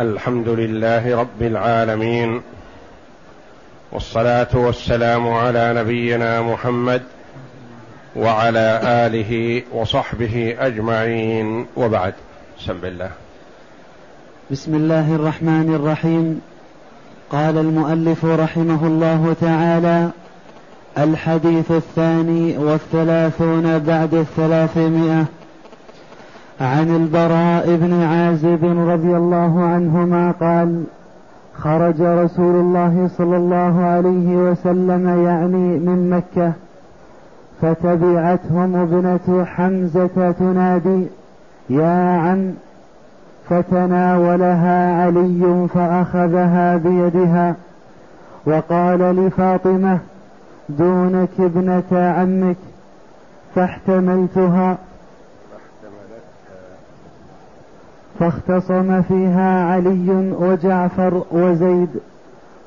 الحمد لله رب العالمين والصلاة والسلام على نبينا محمد وعلى آله وصحبه أجمعين. وبعد بسم الله. بسم الله الرحمن الرحيم. قال المؤلف رحمه الله تعالى الحديث الثاني والثلاثون بعد الثلاثمائة. عن البراء بن عازب رضي الله عنهما قال خرج رسول الله صلى الله عليه وسلم يعني من مكة فتبعتهم ابنة حمزة تنادي يا عم فتناولها علي فأخذها بيدها وقال لفاطمة دونك ابنة عمك فاحتملتها فاختصم فيها علي وجعفر وزيد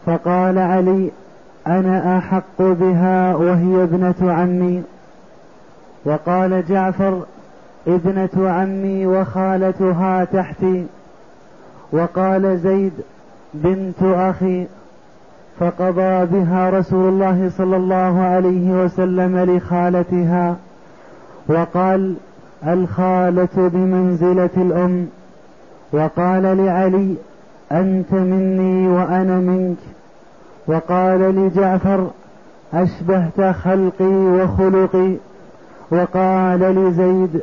فقال علي أنا أحق بها وهي ابنة عمي. وقال جعفر ابنة عمي وخالتها تحتي. وقال زيد بنت أخي. فقضى بها رسول الله صلى الله عليه وسلم لخالتها. وقال الخالة بمنزلة الأم. وقال لعلي أنت مني وأنا منك. وقال لجعفر أشبهت خلقي وخلقي. وقال لزيد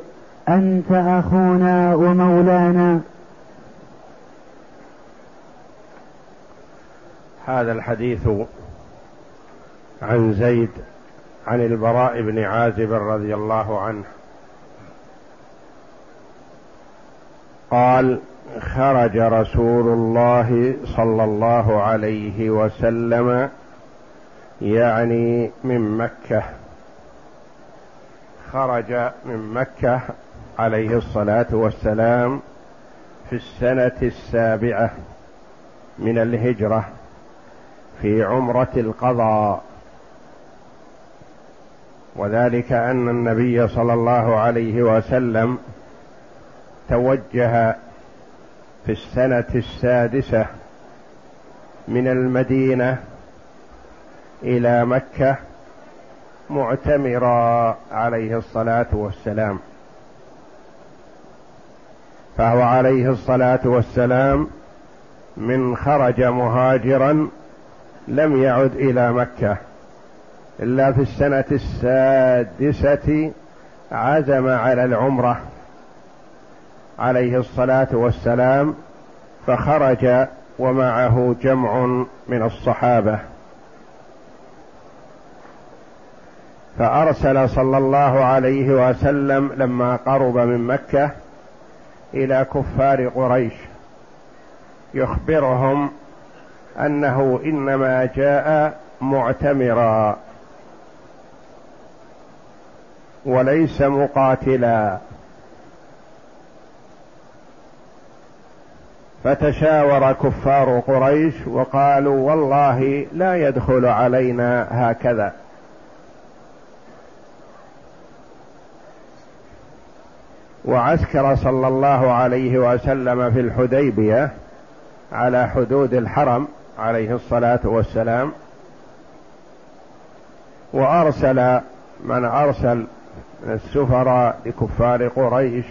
أنت أخونا ومولانا. هذا الحديث عن زيد عن البراء بن عازب رضي الله عنه. قال خرج رسول الله صلى الله عليه وسلم يعني من مكة. خرج من مكة عليه الصلاة والسلام في السنة السابعة من الهجرة في عمرة القضاء. وذلك أن النبي صلى الله عليه وسلم توجه في السنة السادسة من المدينة إلى مكة معتمرا عليه الصلاة والسلام. فهو عليه الصلاة والسلام من خرج مهاجرا لم يعد إلى مكة إلا في السنة السادسة عزم على العمرة. عليه الصلاة والسلام فخرج ومعه جمع من الصحابة. فأرسل صلى الله عليه وسلم لما قرب من مكة إلى كفار قريش يخبرهم أنه إنما جاء معتمرا وليس مقاتلا. فتشاور كفار قريش وقالوا والله لا يدخل علينا هكذا. وعسكر صلى الله عليه وسلم في الحديبية على حدود الحرم عليه الصلاة والسلام وأرسل من أرسل السفراء لكفار قريش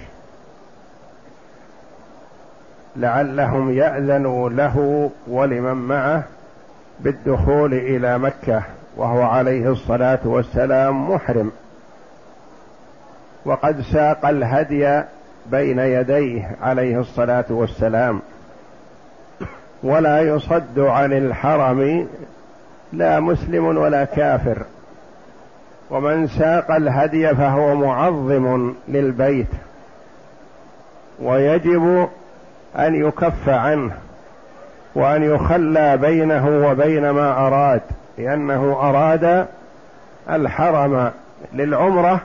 لعلهم يأذنوا له ولمن معه بالدخول إلى مكة وهو عليه الصلاة والسلام محرم. وقد ساق الهدي بين يديه عليه الصلاة والسلام. ولا يصد عن الحرم لا مسلم ولا كافر. ومن ساق الهدي فهو معظم للبيت. ويجب أن يكف عنه وأن يخلى بينه وبين ما أراد لأنه أراد الحرم للعمرة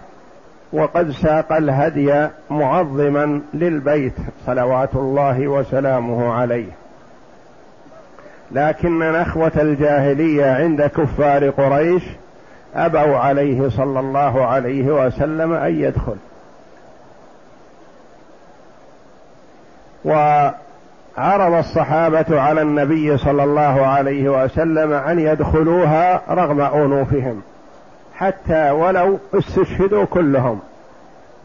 وقد ساق الهدي معظما للبيت صلوات الله وسلامه عليه. لكن نخوه الجاهلية عند كفار قريش أبوا عليه صلى الله عليه وسلم أن يدخل. عرض الصحابة على النبي صلى الله عليه وسلم أن يدخلوها رغم أنوفهم حتى ولو استشهدوا كلهم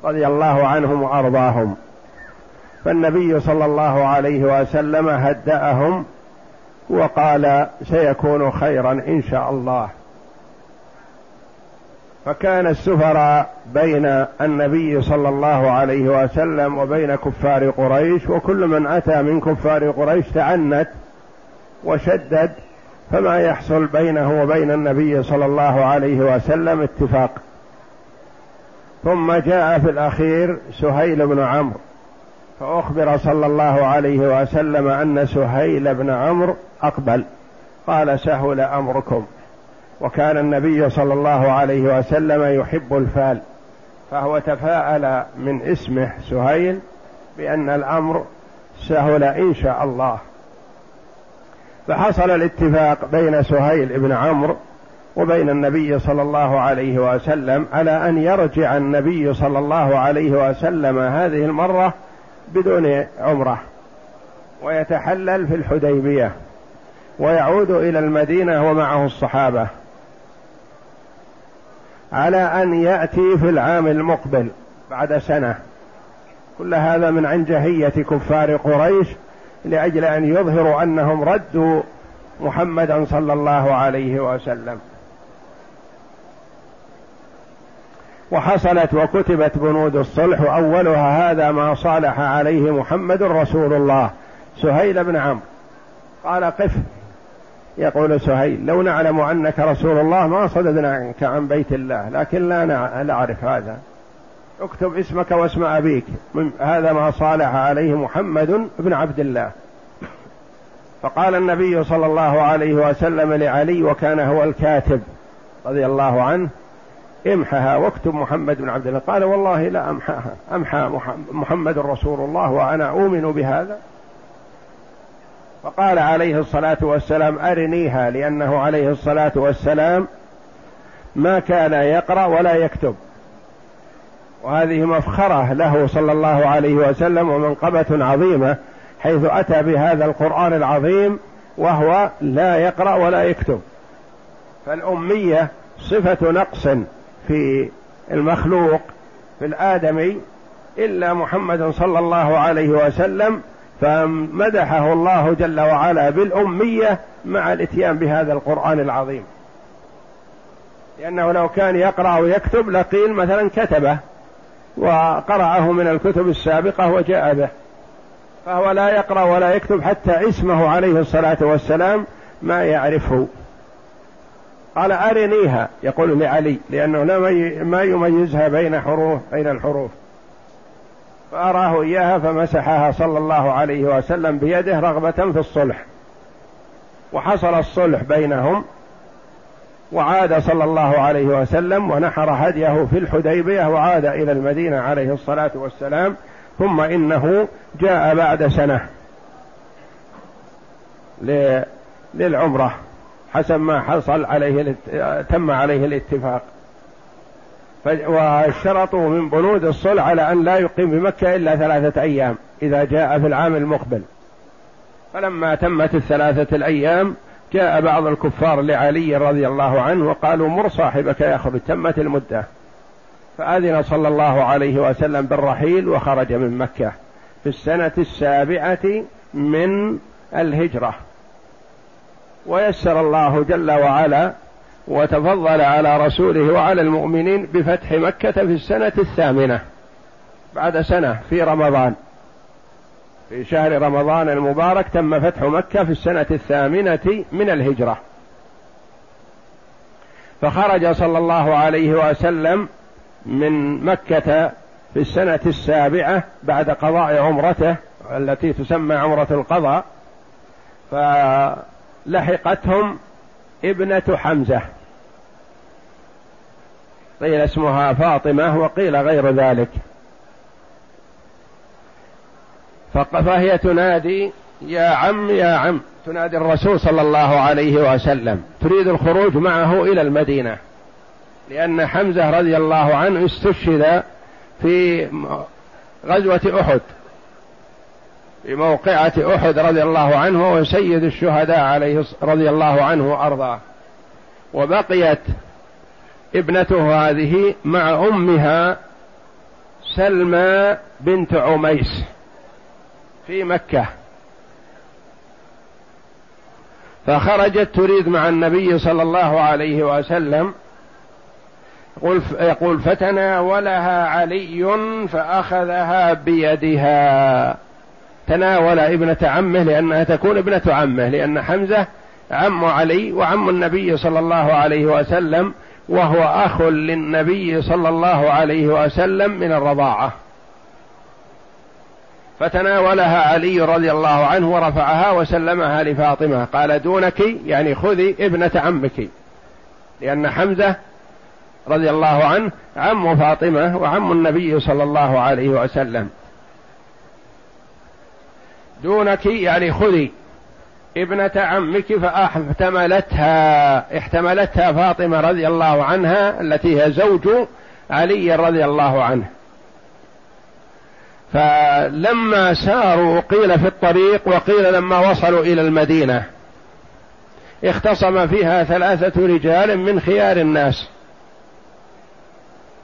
رضي الله عنهم وأرضاهم. فالنبي صلى الله عليه وسلم هدأهم وقال سيكون خيرا إن شاء الله. فكان السفراء بين النبي صلى الله عليه وسلم وبين كفار قريش وكل من أتى من كفار قريش تعنت وشدد فما يحصل بينه وبين النبي صلى الله عليه وسلم اتفاق. ثم جاء في الأخير سهيل بن عمرو فأخبر صلى الله عليه وسلم أن سهيل بن عمرو أقبل قال سهل أمركم. وكان النبي صلى الله عليه وسلم يحب الفال فهو تفاءل من اسمه سهيل بأن الأمر سهل إن شاء الله. فحصل الاتفاق بين سهيل بن عمرو وبين النبي صلى الله عليه وسلم على أن يرجع النبي صلى الله عليه وسلم هذه المرة بدون عمرة ويتحلل في الحديبية ويعود إلى المدينة ومعه الصحابة. على أن يأتي في العام المقبل بعد سنة. كل هذا من عنجهيه كفار قريش لأجل أن يظهروا أنهم ردوا محمدا صلى الله عليه وسلم. وحصلت وكتبت بنود الصلح واولها هذا ما صالح عليه محمد رسول الله سهيل بن عمرو. قال قف. يقول سهيل لو نعلم أنك رسول الله ما صددناك عن بيت الله لكن لا نعرف هذا. اكتب اسمك واسم أبيك. من هذا ما صالح عليه محمد بن عبد الله. فقال النبي صلى الله عليه وسلم لعلي وكان هو الكاتب رضي الله عنه امحها واكتب محمد بن عبد الله. قال والله لا أمحاها أمحى محمد رسول الله وأنا أؤمن بهذا. فقال عليه الصلاة والسلام أرنيها لأنه عليه الصلاة والسلام ما كان يقرأ ولا يكتب. وهذه مفخرة له صلى الله عليه وسلم ومنقبة عظيمة حيث أتى بهذا القرآن العظيم وهو لا يقرأ ولا يكتب. فالأمية صفة نقص في المخلوق في الآدمي إلا محمد صلى الله عليه وسلم فمدحه الله جل وعلا بالأمية مع الإتيان بهذا القرآن العظيم. لأنه لو كان يقرأ ويكتب لقيل مثلا كتبه وقرأه من الكتب السابقة وجاء به. فهو لا يقرأ ولا يكتب حتى اسمه عليه الصلاة والسلام ما يعرفه. قال أرنيها يقول لعلي لأنه ما يميزها بين حروف بين الحروف. فأراه إياها فمسحها صلى الله عليه وسلم بيده رغبة في الصلح. وحصل الصلح بينهم وعاد صلى الله عليه وسلم ونحر هديه في الحديبية وعاد إلى المدينة عليه الصلاة والسلام ثم إنه جاء بعد سنة للعمرة حسب ما حصل عليه تم عليه الاتفاق. واشترطوا من بنود الصلح على أن لا يقيم بمكة إلا ثلاثة أيام إذا جاء في العام المقبل. فلما تمت الثلاثة الأيام جاء بعض الكفار لعلي رضي الله عنه وقالوا مر صاحبك يخرج تمت المدة. فأذن صلى الله عليه وسلم بالرحيل وخرج من مكة في السنة السابعة من الهجرة. ويسر الله جل وعلا وتفضل على رسوله وعلى المؤمنين بفتح مكة في السنة الثامنة. بعد سنة في رمضان. في شهر رمضان المبارك تم فتح مكة في السنة الثامنة من الهجرة. فخرج صلى الله عليه وسلم من مكة في السنة السابعة بعد قضاء عمرته التي تسمى عمرة القضاء فلحقتهم ابنة حمزة. قيل اسمها فاطمة وقيل غير ذلك. فهي تنادي يا عم يا عم تنادي الرسول صلى الله عليه وسلم تريد الخروج معه إلى المدينة لأن حمزة رضي الله عنه استشهد في غزوة أحد في موقعة أحد رضي الله عنه وسيد الشهداء عليه رضي الله عنه وأرضاه. وبقيت ابنته هذه مع أمها سلمى بنت عميس في مكة. فخرجت تريد مع النبي صلى الله عليه وسلم. يقول يقول فتناولها علي فأخذها بيدها. تناول ابنة عمه لأنها تكون ابنة عمه لأن حمزة عم علي وعم النبي صلى الله عليه وسلم وهو أخ للنبي صلى الله عليه وسلم من الرضاعة. فتناولها علي رضي الله عنه ورفعها وسلمها لفاطمة. قال دونك يعني خذي ابنة عمك. لأن حمزة رضي الله عنه عم فاطمة وعم النبي صلى الله عليه وسلم. دونك يعني خذي. ابنة عمك فاحتملتها. احتملتها فاطمة رضي الله عنها التي هي زوج علي رضي الله عنه. فلما ساروا قيل في الطريق وقيل لما وصلوا إلى المدينة اختصم فيها ثلاثة رجال من خيار الناس.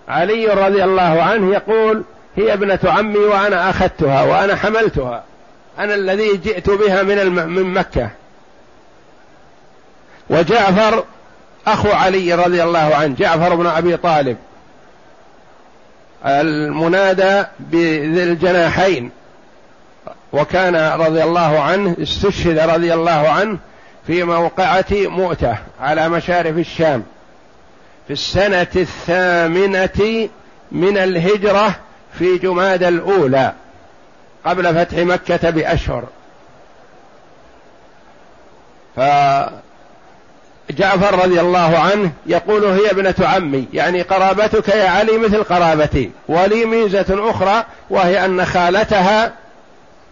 علي رضي الله عنه يقول هي ابنة عمي وأنا أخذتها وأنا حملتها. أنا الذي جئت بها من. من مكة. وجعفر أخو علي رضي الله عنه جعفر بن أبي طالب. المنادى بذي الجناحين. وكان رضي الله عنه استشهد رضي الله عنه في موقعة مؤتة على مشارف الشام. في السنة الثامنة من الهجرة في جماد الأولى. قبل فتح مكة بأشهر. فجعفر رضي الله عنه يقول هي ابنة عمي يعني قرابتك يا علي مثل قرابتي ولي ميزة أخرى وهي أن خالتها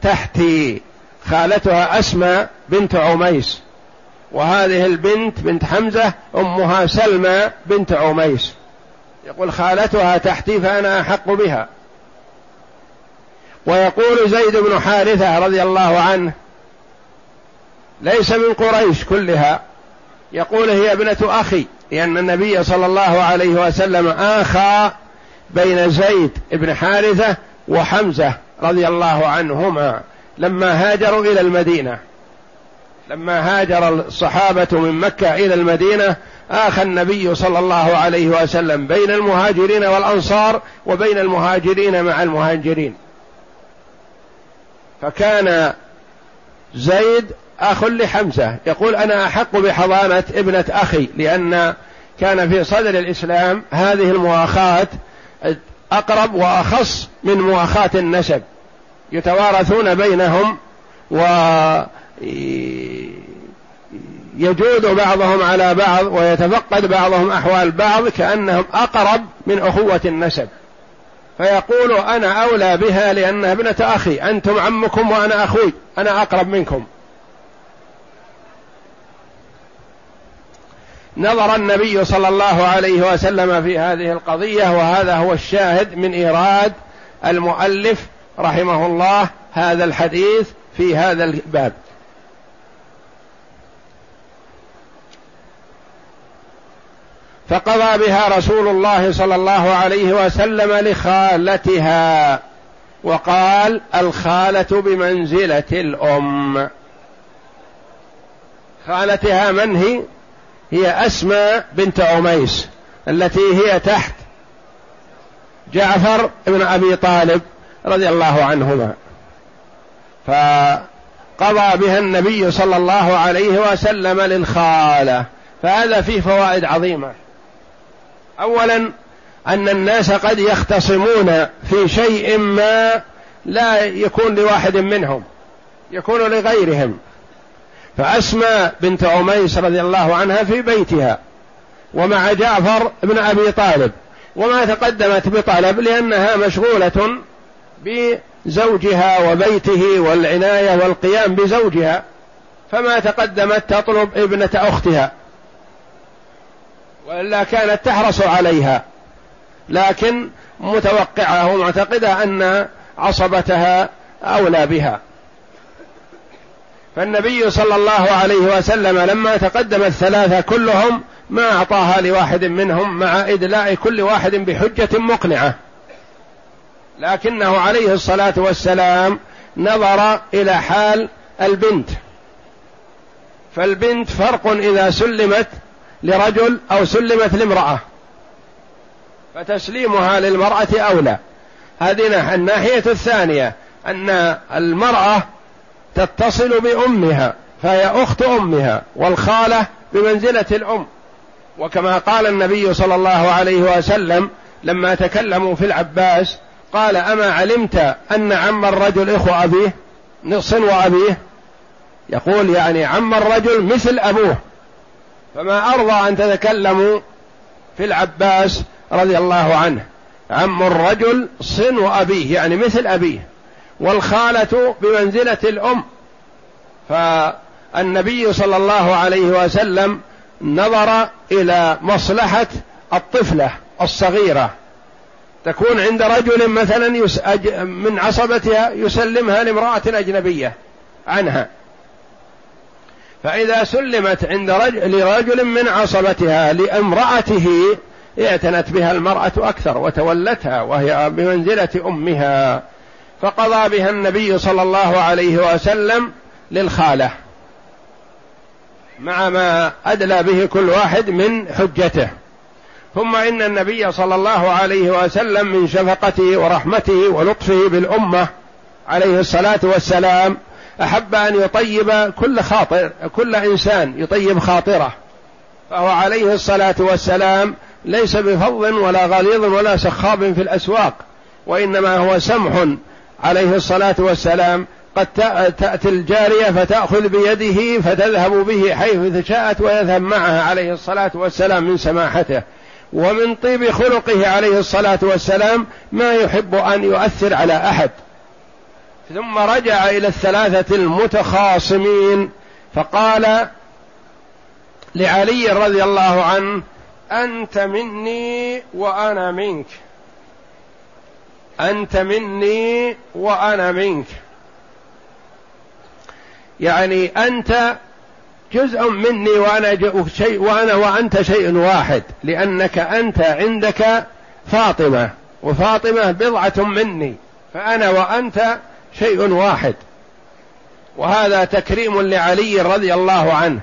تحتي خالتها أسمى بنت عميس وهذه البنت بنت حمزة أمها سلمى بنت عميس. يقول خالتها تحتي فأنا أحق بها. ويقول زيد بن حارثة رضي الله عنه ليس من قريش كلها. يقول هي ابنة أخي لأن النبي صلى الله عليه وسلم آخى بين زيد بن حارثة وحمزة رضي الله عنهما لما هاجروا إلى المدينة. لما هاجر الصحابة من مكة إلى المدينة آخى النبي صلى الله عليه وسلم بين المهاجرين والأنصار وبين المهاجرين مع المهاجرين. فكان زيد أخ لحمزة. يقول أنا أحق بحضانة ابنة أخي لأن كان في صدر الإسلام هذه المؤاخاة أقرب وأخص من مؤاخاة النسب. يتوارثون بينهم و يجود بعضهم على بعض ويتفقد بعضهم أحوال بعض كأنهم أقرب من أخوة النسب. فيقول أنا أولى بها لأنها ابنة أخي أنتم عمكم وأنا أخوي أنا أقرب منكم. نظر النبي صلى الله عليه وسلم في هذه القضية وهذا هو الشاهد من إيراد المؤلف رحمه الله هذا الحديث في هذا الباب. فقضى بها رسول الله صلى الله عليه وسلم لخالتها وقال الخالة بمنزلة الأم. خالتها من هي؟ هي أسماء بنت عميس التي هي تحت جعفر بن أبي طالب رضي الله عنهما. فقضى بها النبي صلى الله عليه وسلم للخالة فهذا فيه فوائد عظيمة. اولا أن الناس قد يختصمون في شيء ما لا يكون لواحد منهم يكون لغيرهم. فاسماء بنت عميس رضي الله عنها في بيتها ومع جعفر بن أبي طالب وما تقدمت بطلب لأنها مشغولة بزوجها وبيته والعناية والقيام بزوجها فما تقدمت تطلب ابنة أختها. وإلا كانت تحرص عليها. لكن متوقعة ومعتقدة أن عصبتها أولى بها. فالنبي صلى الله عليه وسلم لما تقدم الثلاثة كلهم ما أعطاها لواحد منهم مع إدلاء كل واحد بحجة مقنعة. لكنه عليه الصلاة والسلام نظر إلى حال البنت. فالبنت فرق إذا سلمت لرجل أو سلمت لامرأة. فتسليمها للمرأة أولى. هذه الناحية الثانية أن المرأة تتصل بأمها فهي أخت أمها والخالة بمنزلة الأم. وكما قال النبي صلى الله عليه وسلم لما تكلموا في العباس قال أما علمت أن عم الرجل إخو أبيه نص وأبيه؟ يقول يعني عم الرجل مثل أبوه. فما أرضى أن تتكلموا في العباس رضي الله عنه. عم الرجل صن أبيه يعني مثل أبيه. والخالة بمنزلة الأم. فالنبي صلى الله عليه وسلم نظر إلى مصلحة الطفلة الصغيرة. تكون عند رجل مثلا من عصبتها يسلمها لامرأة أجنبية عنها. فإذا سلمت عند رجل لرجل من عصبتها لامرأته اعتنت بها المرأة أكثر وتولتها وهي بمنزلة أمها فقضى بها النبي صلى الله عليه وسلم للخالة مع ما أدلى به كل واحد من حجته. ثم إن النبي صلى الله عليه وسلم من شفقته ورحمته ولطفه بالأمة عليه الصلاة والسلام أحب أن يطيب كل خاطر كل إنسان يطيب خاطره. فهو عليه الصلاة والسلام ليس بفظ ولا غليظ ولا سخاب في الأسواق وإنما هو سمح عليه الصلاة والسلام. قد تأتي الجارية فتأخذ بيده فتذهب به حيث شاءت ويذهب معها عليه الصلاة والسلام من سماحته. ومن طيب خلقه عليه الصلاة والسلام ما يحب أن يؤثر على أحد. ثم رجع إلى الثلاثة المتخاصمين فقال لعلي رضي الله عنه أنت مني وأنا منك. أنت مني وأنا منك. يعني أنت جزء مني وأنا شيء وأنا وأنت شيء واحد لأنك أنت عندك فاطمة وفاطمة بضعة مني فأنا وأنت شيء واحد. وهذا تكريم لعلي رضي الله عنه.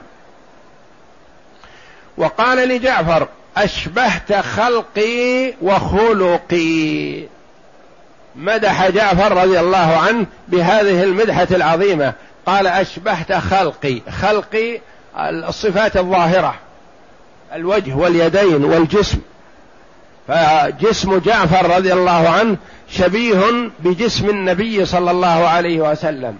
وقال لجعفر أشبهت خلقي وخلقي. مدح جعفر رضي الله عنه بهذه المدحة العظيمة. قال أشبهت خلقي. خلقي الصفات الظاهرة الوجه واليدين والجسم. فجسم جعفر رضي الله عنه شبيه بجسم النبي صلى الله عليه وسلم.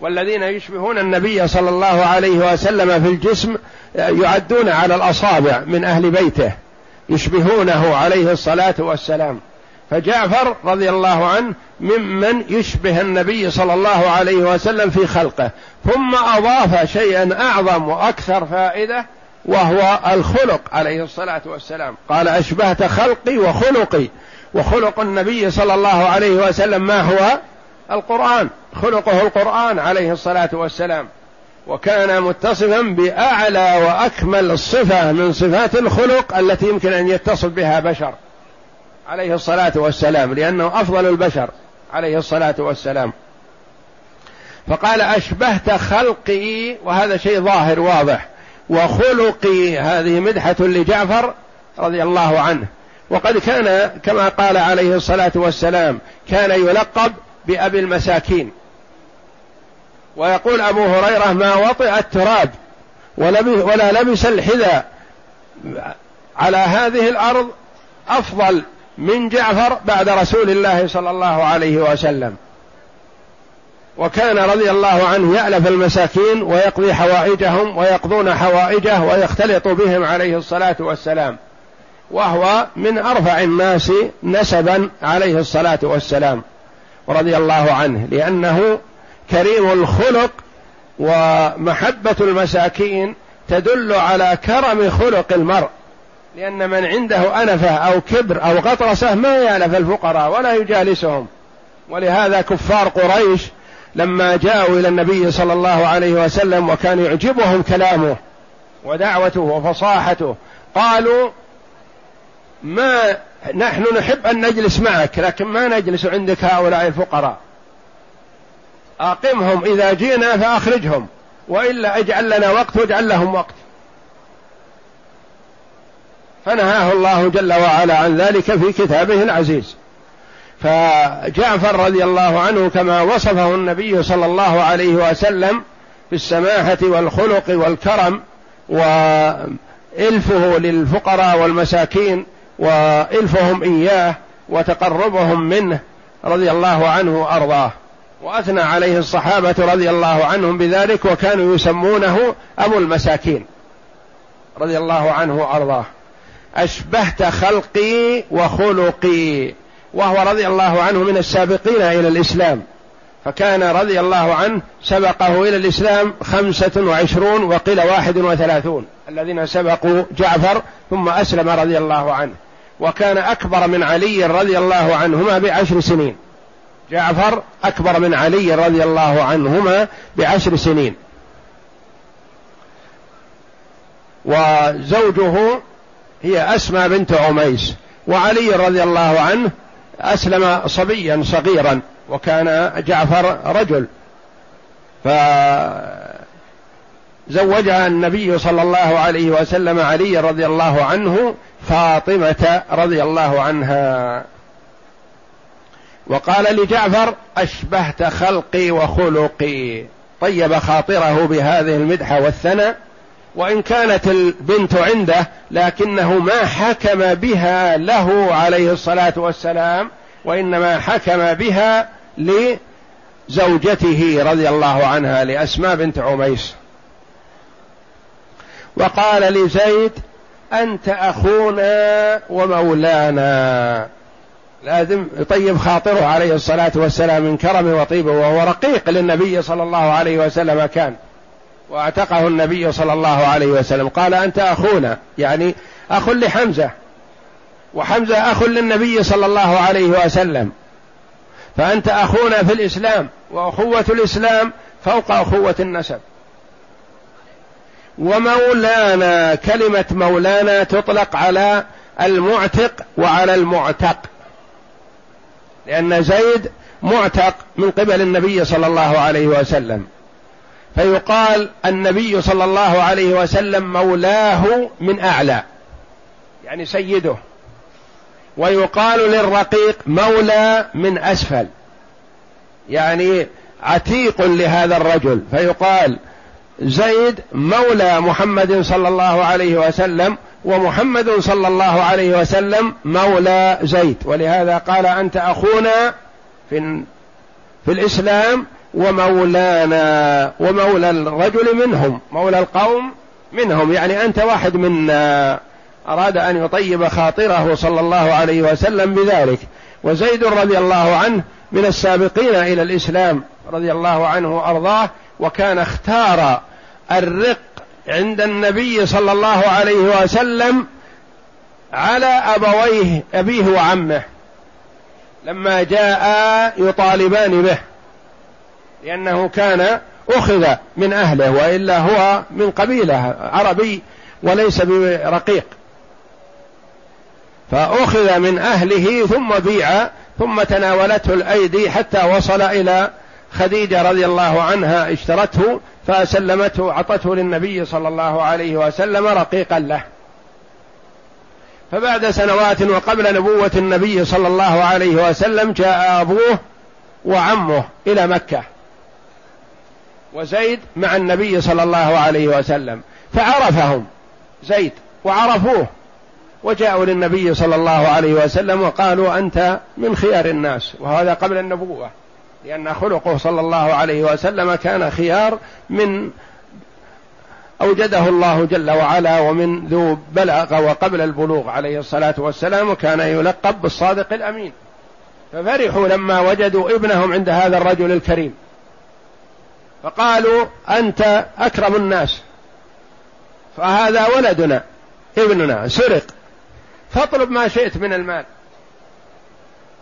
والذين يشبهون النبي صلى الله عليه وسلم في الجسم يعدون على الأصابع من أهل بيته يشبهونه عليه الصلاة والسلام. فجعفر رضي الله عنه ممن يشبه النبي صلى الله عليه وسلم في خلقه. ثم أضاف شيئا أعظم وأكثر فائدة وهو الخلق عليه الصلاة والسلام. قال أشبهت خلقي وخلقي. وخلق النبي صلى الله عليه وسلم ما هو؟ القرآن. خلقه القرآن عليه الصلاة والسلام. وكان متصفا بأعلى وأكمل صفة من صفات الخلق التي يمكن أن يتصف بها بشر. عليه الصلاة والسلام. لأنه أفضل البشر. عليه الصلاة والسلام. فقال أشبهت خلقي وهذا شيء ظاهر واضح. وخلقي هذه مدحة لجعفر رضي الله عنه. وقد كان كما قال عليه الصلاة والسلام كان يلقب بأبي المساكين. ويقول أبو هريرة ما وطئ التراب ولا لبس الحذاء. على هذه الأرض أفضل من جعفر بعد رسول الله صلى الله عليه وسلم. وكان رضي الله عنه يألف المساكين ويقضي حوائجهم ويقضون حوائجه ويختلط بهم عليه الصلاة والسلام. وهو من أرفع الناس نسبا عليه الصلاة والسلام رضي الله عنه لأنه كريم الخلق ومحبة المساكين تدل على كرم خلق المرء لأن من عنده أنفة أو كبر أو غطرسة ما يألف الفقراء ولا يجالسهم. ولهذا كفار قريش لما جاءوا إلى النبي صلى الله عليه وسلم وكان يعجبهم كلامه ودعوته وفصاحته قالوا ما نحن نحب أن نجلس معك لكن ما نجلس عندك هؤلاء الفقراء. أقمهم إذا جئنا فأخرجهم وإلا اجعل لنا وقت واجعل لهم وقت. فنهاه الله جل وعلا عن ذلك في كتابه العزيز. فجعفر رضي الله عنه كما وصفه النبي صلى الله عليه وسلم بالسماحة والخلق والكرم وإلفه للفقراء والمساكين وإلفهم إياه وتقربهم منه رضي الله عنه وأرضاه. وأثنى عليه الصحابة رضي الله عنهم بذلك وكانوا يسمونه أبو المساكين رضي الله عنه وأرضاه. أشبهت خلقي وخلقي وهو رضي الله عنه من السابقين إلى الإسلام. فكان رضي الله عنه سبقه إلى الإسلام خمسة وعشرون وقيل واحد وثلاثون. الذين سبقوا جعفر ثم أسلم رضي الله عنه. وكان أكبر من علي رضي الله عنهما بعشر سنين. جعفر أكبر من علي رضي الله عنهما بعشر سنين. وزوجه هي أسمى بنت عميس. وعلي رضي الله عنه أسلم صبيا صغيرا. وكان جعفر رجل. فزوجها النبي صلى الله عليه وسلم علي رضي الله عنه فاطمة رضي الله عنها. وقال لجعفر أشبهت خلقي وخلقي. طيب خاطره بهذه المدحه والثنى وإن كانت البنت عنده لكنه ما حكم بها له عليه الصلاة والسلام. وإنما حكم بها لزوجته رضي الله عنها لأسماء بنت عميس. وقال لزيد أنت أخونا ومولانا. لازم يطيب خاطره عليه الصلاة والسلام من كرمه وطيبه وهو رقيق للنبي صلى الله عليه وسلم كان. وأعتقه النبي صلى الله عليه وسلم. قال أنت أخونا يعني أخ لحمزة. وحمزة أخ للنبي صلى الله عليه وسلم. فأنت أخونا في الإسلام وأخوة الإسلام فوق أخوة النسب. ومولانا كلمة مولانا تطلق على المعتق وعلى المعتق. لأن زيد معتق من قبل النبي صلى الله عليه وسلم. فيقال النبي صلى الله عليه وسلم مولاه من أعلى يعني سيده. ويقال للرقيق مولى من أسفل. يعني عتيق لهذا الرجل. فيقال زيد مولى محمد صلى الله عليه وسلم ومحمد صلى الله عليه وسلم مولى زيد. ولهذا قال أنت أخونا في في الإسلام ومولانا ومولى الرجل منهم مولى القوم منهم. يعني أنت واحد منا. أراد أن يطيب خاطره صلى الله عليه وسلم بذلك. وزيد رضي الله عنه من السابقين إلى الإسلام رضي الله عنه وأرضاه وكان اختار الرق عند النبي صلى الله عليه وسلم على أبويه أبيه وعمه. لما جاء يطالبان به لأنه كان أخذ من أهله وإلا هو من قبيلة عربي وليس برقيق. فأخذ من أهله ثم بيع ثم تناولته الأيدي حتى وصل إلى خديجة رضي الله عنها اشترته فسلمته عطته للنبي صلى الله عليه وسلم رقيقا له. فبعد سنوات وقبل نبوة النبي صلى الله عليه وسلم جاء أبوه وعمه إلى مكة وزيد مع النبي صلى الله عليه وسلم فعرفهم زيد وعرفوه. وجاءوا للنبي صلى الله عليه وسلم وقالوا أنت من خيار الناس وهذا قبل النبوة لأن خلقه صلى الله عليه وسلم كان خيار من أوجده الله جل وعلا ومن ذو بلغ وقبل البلوغ عليه الصلاة والسلام وكان يلقب بالصادق الأمين. ففرحوا لما وجدوا ابنهم عند هذا الرجل الكريم. فقالوا أنت أكرم الناس فهذا ولدنا ابننا سرق. فاطلب ما شئت من المال.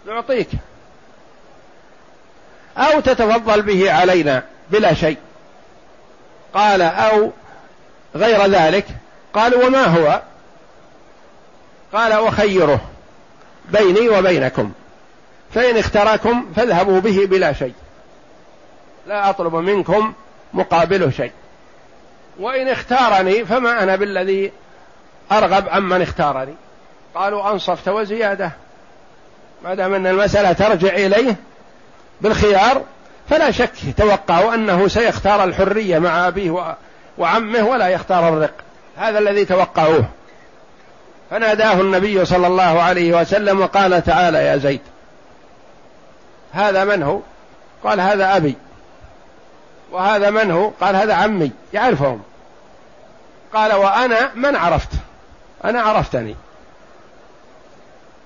نعطيك. أو تتفضل به علينا بلا شيء. قال أو غير ذلك. قال وما هو؟ قال وخيره بيني وبينكم. فإن اختاركم فاذهبوا به بلا شيء. لا أطلب منكم مقابله شيء. وإن اختارني فما أنا بالذي أرغب عمن اختارني. قالوا أنصفت وزيادة. ما دام أن المسألة ترجع إليه بالخيار فلا شك توقعوا أنه سيختار الحرية مع أبيه وعمه ولا يختار الرق. هذا الذي توقعوه. فناداه النبي صلى الله عليه وسلم وقال تعالى يا زيد. هذا من هو؟ قال هذا أبي. وهذا من هو؟ قال هذا عمي. يعرفهم. قال وأنا من عرفت؟ أنا عرفتني.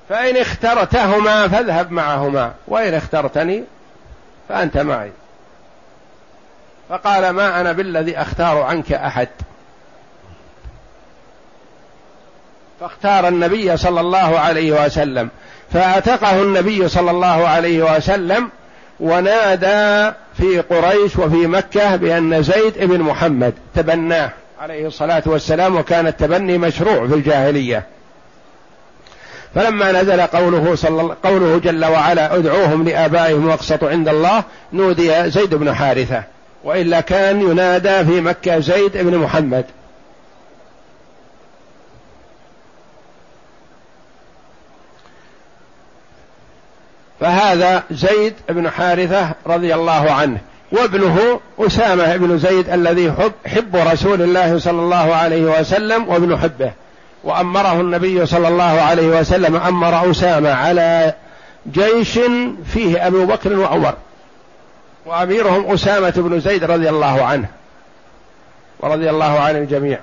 فإن اخترتهما فاذهب معهما وإن اخترتني فأنت معي. فقال ما أنا بالذي أختار عنك أحد؟ فاختار النبي صلى الله عليه وسلم. فأعتقه النبي صلى الله عليه وسلم ونادى في قريش وفي مكة بأن زيد بن محمد تبناه عليه الصلاة والسلام وكان التبني مشروع في الجاهلية. فلما نزل قوله صلى قوله جل وعلا ادعوهم لآبائهم وأقسطوا عند الله نودي زيد بن حارثة. وإلا كان ينادى في مكة زيد بن محمد. فهذا زيد بن حارثة رضي الله عنه. وابنه أسامة بن زيد الذي حب, حب رسول الله صلى الله عليه وسلم وابن حبه. وأمره النبي صلى الله عليه وسلم أمر أسامة على جيش فيه أبو بكر وعمر وأميرهم أسامة بن زيد رضي الله عنه ورضي الله عن الجميع.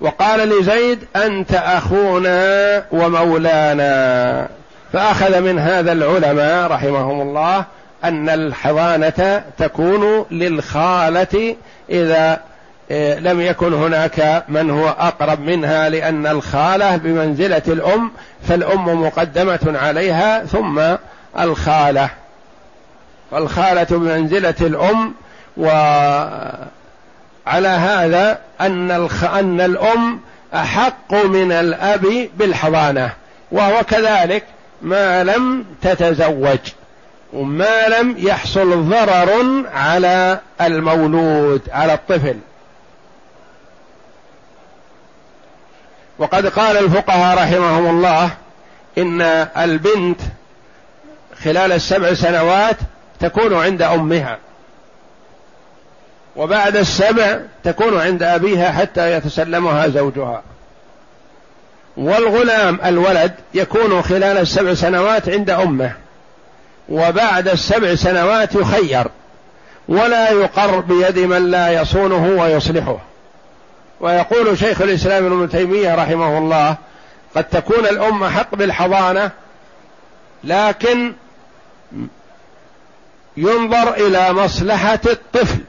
وقال لزيد أنت أخونا ومولانا. فأخذ من هذا العلماء رحمهم الله أن الحضانة تكون للخالة إذا لم يكن هناك من هو أقرب منها لأن الخالة بمنزلة الأم فالأم مقدمة عليها ثم الخالة. فالخالة بمنزلة الأم وعلى هذا أن الخ... أن الأم أحق من الأب بالحضانة وهو كذلك ما لم تتزوج وما لم يحصل ضرر على المولود على الطفل. وقد قال الفقهاء رحمهم الله إن البنت خلال السبع سنوات تكون عند أمها وبعد السبع تكون عند أبيها حتى يتسلمها زوجها. والغلام الولد يكون خلال السبع سنوات عند أمه وبعد السبع سنوات يخير ولا يقر بيد من لا يصونه ويصلحه. ويقول شيخ الإسلام ابن تيمية رحمه الله قد تكون الأم حق بالحضانة لكن ينظر إلى مصلحة الطفل.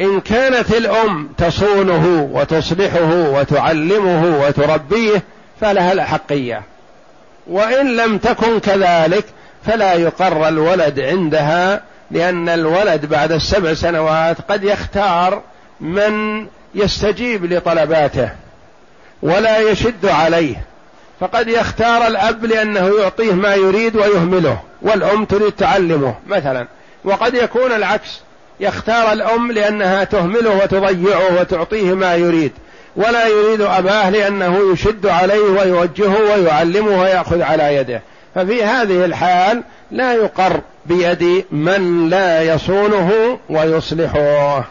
إن كانت الأم تصونه وتصلحه وتعلمه وتربيه فلها الأحقية. وإن لم تكن كذلك فلا يقر الولد عندها لأن الولد بعد السبع سنوات قد يختار من يستجيب لطلباته ولا يشد عليه فقد يختار الأب لأنه يعطيه ما يريد ويهمله والأم تريد تعلمه مثلا وقد يكون العكس يختار الأم لأنها تهمله وتضيعه وتعطيه ما يريد ولا يريد أباه لأنه يشد عليه ويوجهه ويعلمه ويأخذ على يده. ففي هذه الحال لا يقر بيد من لا يصونه ويصلحه.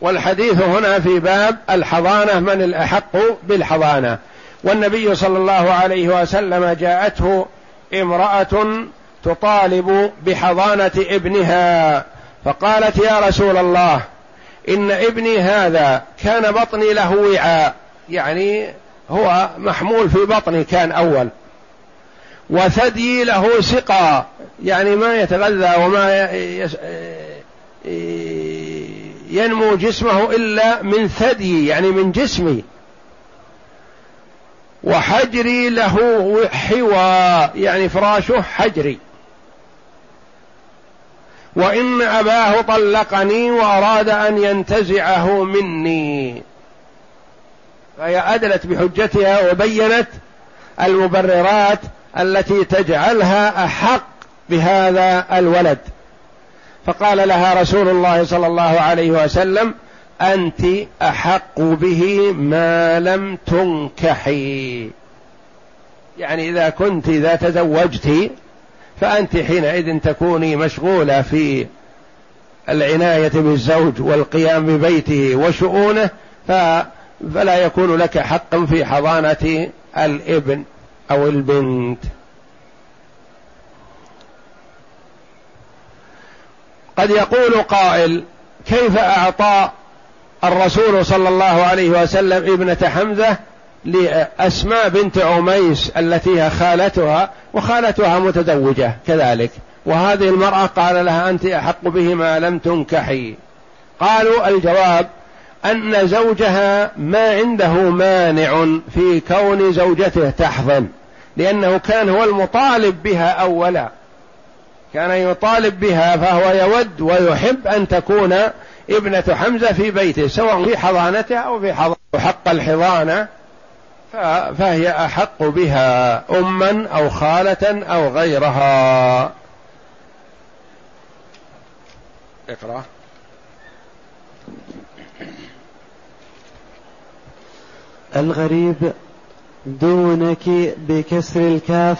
والحديث هنا في باب الحضانة من الأحق بالحضانة. والنبي صلى الله عليه وسلم جاءته امرأة تطالب بحضانة ابنها فقالت يا رسول الله إن ابني هذا كان بطني له وعاء. يعني هو محمول في بطني كان أول. وثدي له سقى يعني ما يتغذى وما ينمو جسمه إلا من ثدي يعني من جسمي. وحجري له حوى يعني فراشه حجري. وإن أباه طلقني وأراد أن ينتزعه مني. فهي أدلت بحجتها وبينت المبررات التي تجعلها أحق بهذا الولد. فقال لها رسول الله صلى الله عليه وسلم أنت أحق به ما لم تنكحي يعني إذا كنت إذا تزوجت فأنت حينئذ تكوني مشغولة في العناية بالزوج والقيام ببيته وشؤونه فلا يكون لك حق في حضانة الإبن أو البنت. قد يقول قائل كيف أعطى الرسول صلى الله عليه وسلم ابنة حمزة لأسماء بنت عميس التي هي خالتها وخالتها متزوجة كذلك. وهذه المرأة قال لها أنت أحق به ما لم تنكحي. قالوا الجواب أن زوجها ما عنده مانع في كون زوجته تحضن لأنه كان هو المطالب بها اولا. كان يطالب بها فهو يود ويحب أن تكون ابنة حمزة في بيته سواء في حضانته أو في حضانة. حق الحضانة فهي أحق بها اما أو خالة أو غيرها. اقرأ. الغريب دونك بكسر الكاف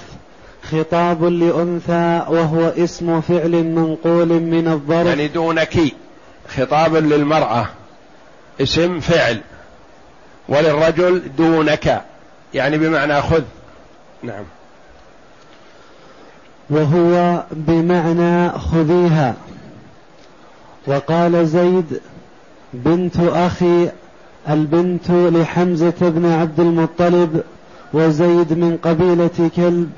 خطاب لأنثى وهو اسم فعل منقول من الظرف. يعني دونك خطاب للمرأة اسم فعل وللرجل دونك يعني بمعنى خذ. نعم. وهو بمعنى خذيها. وقال زيد بنت أخي البنت لحمزة بن عبد المطلب وزيد من قبيلة كلب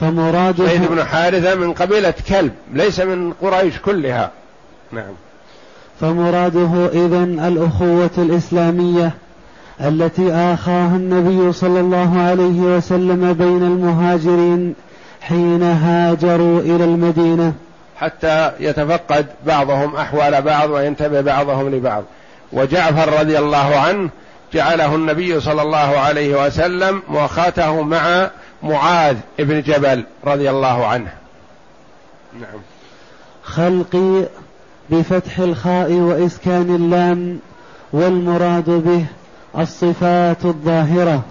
فمراده زيد بن حارثة من قبيلة كلب ليس من قريش كلها. نعم. فمراده إذن الأخوة الإسلامية التي آخاها النبي صلى الله عليه وسلم بين المهاجرين حين هاجروا إلى المدينة. حتى يتفقد بعضهم أحوال بعض وينتبه بعضهم لبعض. وجعفر رضي الله عنه جعله النبي صلى الله عليه وسلم مؤاخاته مع معاذ بن جبل رضي الله عنه. نعم. خلقي بفتح الخاء وإسكان اللام والمراد به الصفات الظاهرة.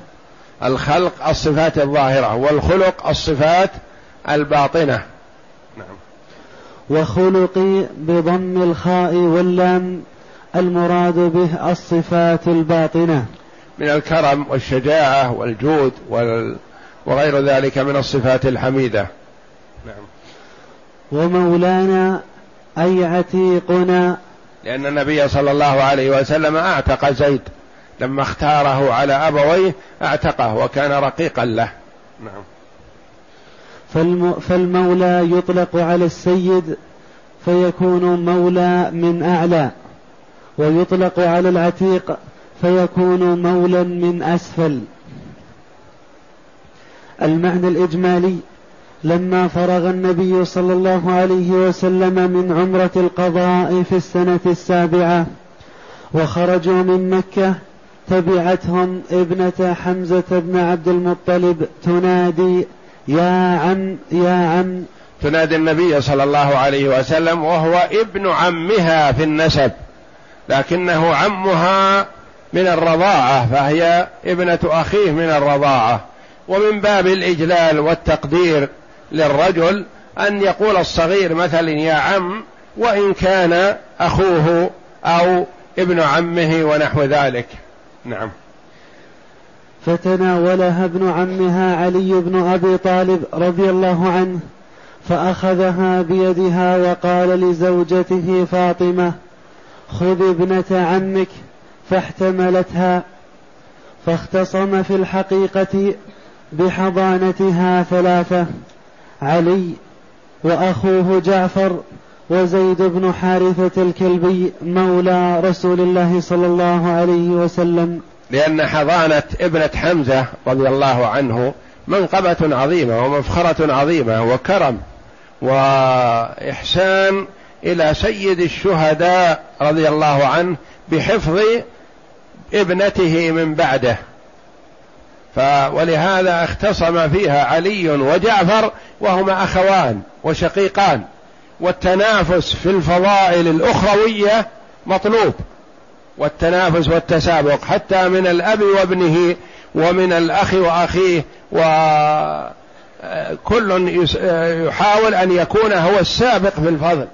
الخلق الصفات الظاهرة والخلق الصفات الباطنة. نعم. وخلقي بضم الخاء واللام المراد به الصفات الباطنة. من الكرم والشجاعة والجود وال... وغير ذلك من الصفات الحميدة. نعم. ومولانا أي عتيقنا؟ لأن النبي صلى الله عليه وسلم أعتق زيد. لما اختاره على أبويه أعتقه وكان رقيقا له. نعم. فالمولى يطلق على السيد فيكون مولى من أعلى ويطلق على العتيق فيكون مولى من أسفل. المعنى الإجمالي لما فرغ النبي صلى الله عليه وسلم من عمرة القضاء في السنة السابعة وخرجوا من مكة تبعتهم ابنة حمزة بن عبد المطلب تنادي يا عم يا عم. تنادي النبي صلى الله عليه وسلم وهو ابن عمها في النسب لكنه عمها من الرضاعة فهي ابنة أخيه من الرضاعة. ومن باب الإجلال والتقدير للرجل أن يقول الصغير مثلا يا عم وإن كان أخوه أو ابن عمه ونحو ذلك. نعم. فتناولها ابن عمها علي بن أبي طالب رضي الله عنه فأخذها بيدها وقال لزوجته فاطمة خذ ابنة عمك فاحتملتها فاختصم في الحقيقة بحضانتها ثلاثة علي وأخوه جعفر وزيد بن حارثة الكلبي مولى رسول الله صلى الله عليه وسلم. لأن حضانة ابنة حمزة رضي الله عنه منقبة عظيمة ومفخرة عظيمة وكرم وإحسان إلى سيد الشهداء رضي الله عنه بحفظ ابنته من بعده. ولهذا اختصم فيها علي وجعفر وهما أخوان وشقيقان. والتنافس في الفضائل الأخروية مطلوب. والتنافس والتسابق. حتى من الأب وابنه ومن الأخ وأخيه وكل يحاول أن يكون هو السابق في الفضل.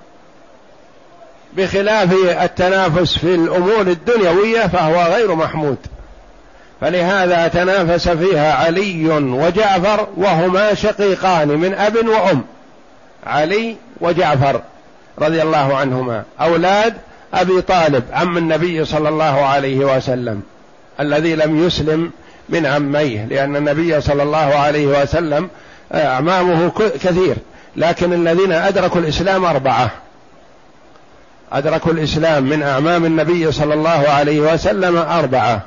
بخلاف التنافس في الأمور الدنيوية فهو غير محمود. فلهذا تنافس فيها علي وجعفر وهما شقيقان من أب وأم. علي وجعفر رضي الله عنهما. أولاد أبي طالب عم النبي صلى الله عليه وسلم الذي لم يسلم من عميه لأن النبي صلى الله عليه وسلم اعمامه كثير. لكن الذين أدركوا الإسلام أربعة. أدركوا الإسلام من أعمام النبي صلى الله عليه وسلم أربعة.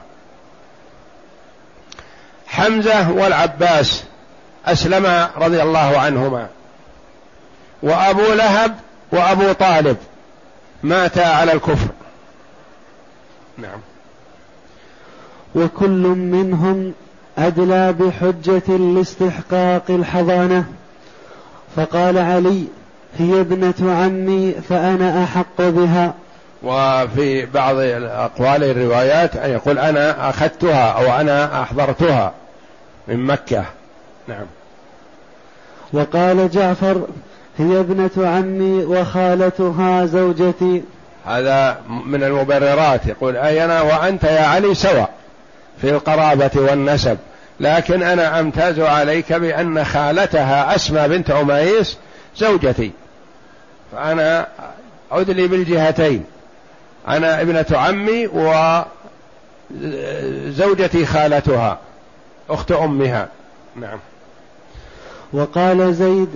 حمزة والعباس اسلما رضي الله عنهما. وأبو لهب وأبو طالب ماتا على الكفر. نعم. وكل منهم أدلى بحجة لاستحقاق الحضانة. فقال علي هي ابنة عمي فأنا أحق بها. وفي بعض الأقوال الروايات أن يقول أنا أخذتها أو أنا أحضرتها. من مكة. نعم. وقال جعفر هي ابنة عمي وخالتها زوجتي. هذا من المبررات. يقول أي أنا وأنت يا علي سواء في القرابة والنسب. لكن أنا أمتاز عليك بأن خالتها أسمى بنت أميس زوجتي. فأنا أدلي بالجهتين. أنا ابنة عمي وزوجتي خالتها. أخت أمها. نعم. وقال زيد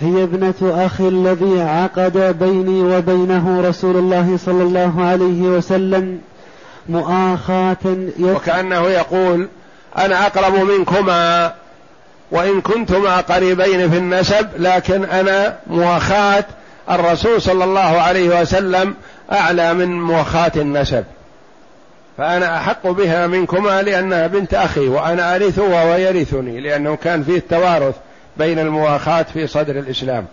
هي ابنة أخي الذي عقد بيني وبينه رسول الله صلى الله عليه وسلم مؤاخاة وكأنه يقول أنا أقرب منكما وإن كنتما قريبين في النسب لكن أنا مؤاخاة الرسول صلى الله عليه وسلم أعلى من مؤاخاة النسب. فأنا أحق بها منكما لأنها بنت أخي وأنا أرثها ويرثني لأنه كان فيه التوارث بين المواخاة في صدر الإسلام.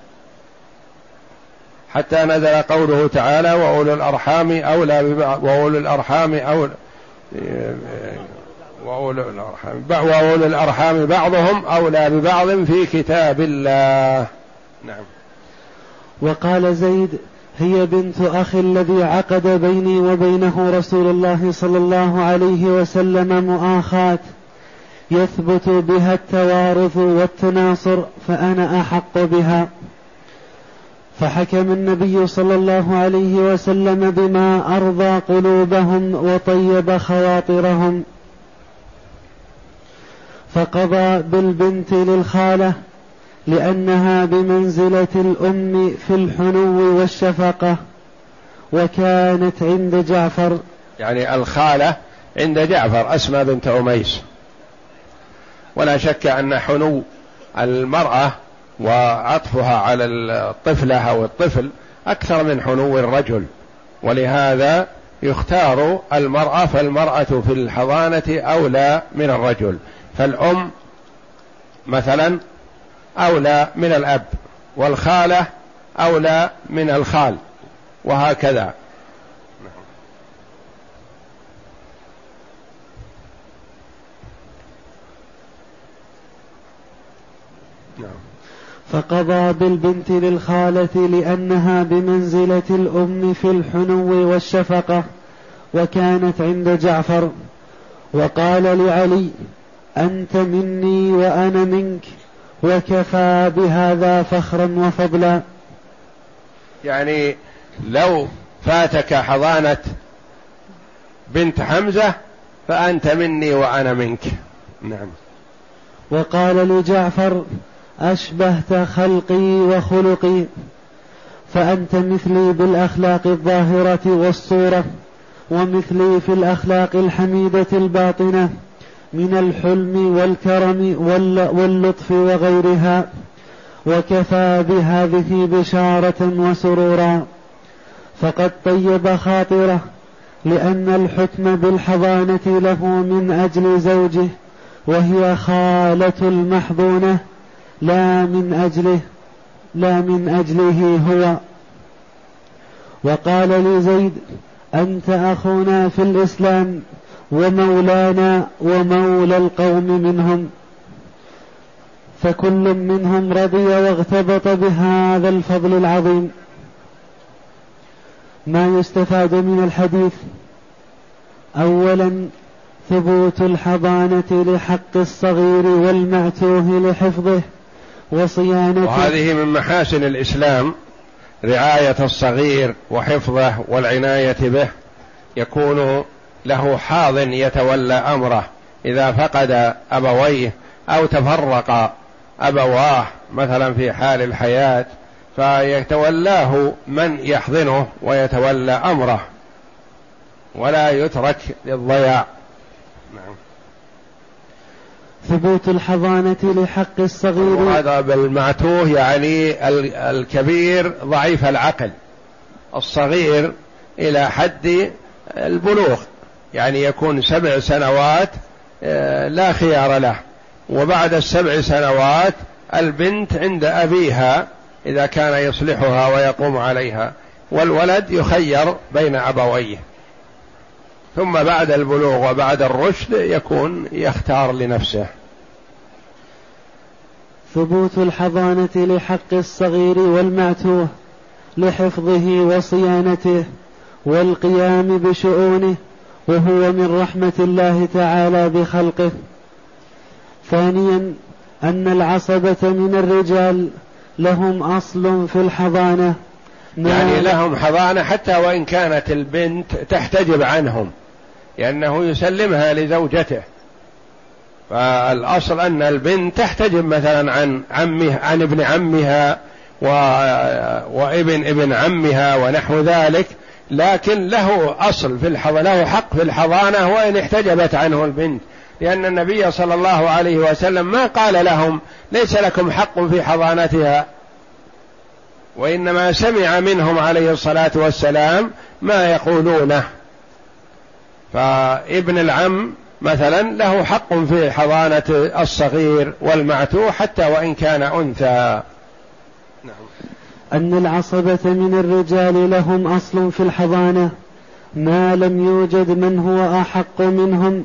حتى نزل قوله تعالى وأولو الأرحام أولى ببعض وأولو الأرحام أولى وأولو الأرحام وأولو الأرحام بعضهم أولى ببعض في كتاب الله. نعم. وقال زيد هي بنت أخي الذي عقد بيني وبينه رسول الله صلى الله عليه وسلم مؤاخاة يثبت بها التوارث والتناصر فأنا أحق بها. فحكم النبي صلى الله عليه وسلم بما أرضى قلوبهم وطيب خواطرهم. فقضى بالبنت للخالة لأنها بمنزلة الأم في الحنو والشفقة وكانت عند جعفر. يعني الخالة عند جعفر أسمى بنت أميس. ولا شك أن حنو المرأة وعطفها على الطفلة أو الطفل أكثر من حنو الرجل. ولهذا يختار المرأة فالمرأة في الحضانة أولى من الرجل. فالأم مثلا أولى من الأب والخالة أولى من الخال وهكذا نعم. فقضى بالبنت للخالة لأنها بمنزلة الأم في الحنو والشفقة وكانت عند جعفر وقال لعلي أنت مني وأنا منك وكفى بهذا فخرا وفضلا. يعني لو فاتك حضانة بنت حمزة فأنت مني وأنا منك. نعم. وقال لجعفر أشبهت خلقي وخلقي فأنت مثلي بالأخلاق الظاهرة والصورة ومثلي في الأخلاق الحميدة الباطنة. من الحلم والكرم واللطف وغيرها وكفى بهذه بشارة وسرورا. فقد طيب خاطره لأن الحكم بالحضانة له من أجل زوجه وهي خالة المحضونة لا من أجله لا من أجله هو. وقال لزيد أنت أخونا في الإسلام. ومولانا ومولى القوم منهم فكل منهم رضي واغتبط بهذا الفضل العظيم. ما يستفاد من الحديث اولا ثبوت الحضانة لحق الصغير والمعتوه لحفظه وصيانته وهذه من محاسن الإسلام رعاية الصغير وحفظه والعناية به يكون له حاض يتولى أمره. إذا فقد أبويه أو تفرق أبواه مثلا في حال الحياة فيتولاه من يحضنه ويتولى أمره. ولا يترك للضياع. نعم. ثبوت الحضانة لحق الصغير. هذا بالمعتوه يعني الكبير ضعيف العقل. الصغير إلى حد البلوغ. يعني يكون سبع سنوات آه، لا خيار له. وبعد السبع سنوات البنت عند أبيها إذا كان يصلحها ويقوم عليها والولد يخير بين أبويه. ثم بعد البلوغ وبعد الرشد يكون يختار لنفسه. ثبوت الحضانة لحق الصغير والمعتوه لحفظه وصيانته والقيام بشؤونه وهو من رحمة الله تعالى بخلقه. ثانيا أن العصبة من الرجال لهم أصل في الحضانة. يعني لهم حضانة حتى وإن كانت البنت تحتجب عنهم لأنه يسلمها لزوجته. فالأصل أن البنت تحتجب مثلا عن عمه عن ابن عمها. وابن ابن عمها ونحو ذلك. لكن له أصل في الحضانة له حق في الحضانة وإن احتجبت عنه البنت. لأن النبي صلى الله عليه وسلم ما قال لهم ليس لكم حق في حضانتها. وإنما سمع منهم عليه الصلاة والسلام ما يقولونه. فابن العم مثلا له حق في حضانة الصغير والمعتوه حتى وإن كان أنثى. أن العصبة من الرجال لهم أصل في الحضانة ما لم يوجد من هو أحق منهم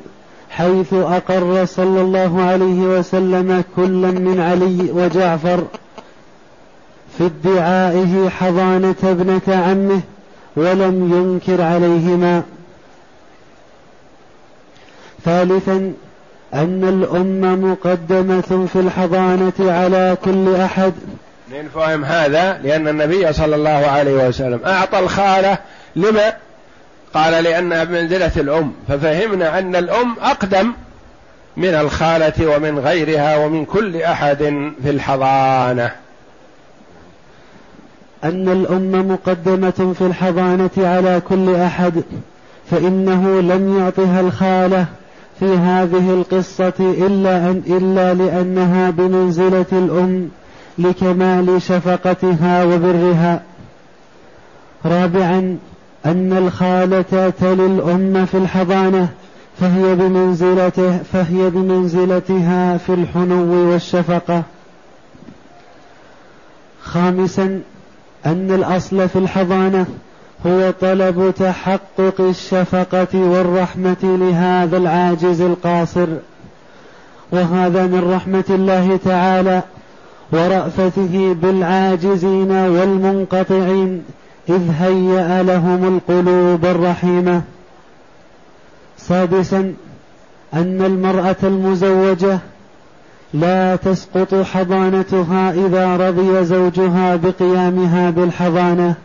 حيث أقر صلى الله عليه وسلم كلا من علي وجعفر في ادعائه حضانة ابنة عمه ولم ينكر عليهما. ثالثا أن الأم مقدمة في الحضانة على كل أحد نفهم هذا لأن النبي صلى الله عليه وسلم أعطى الخالة لما؟ قال لأنها بمنزلة الأم. ففهمنا أن الأم أقدم من الخالة ومن غيرها ومن كل أحد في الحضانة. أن الأم مقدمة في الحضانة على كل أحد فإنه لم يعطها الخالة في هذه القصة إلا, أن إلا لأنها بمنزلة الأم. لكمال شفقتها وبرها. رابعا أن الخالة تلي الأم في الحضانة فهي بمنزلته فهي بمنزلتها في الحنو والشفقة. خامسا أن الأصل في الحضانة هو طلب تحقق الشفقة والرحمة لهذا العاجز القاصر. وهذا من رحمة الله تعالى ورأفته بالعاجزين والمنقطعين إذ هيأ لهم القلوب الرحيمة. سادسا أن المرأة المزوجة لا تسقط حضانتها إذا رضي زوجها بقيامها بالحضانة.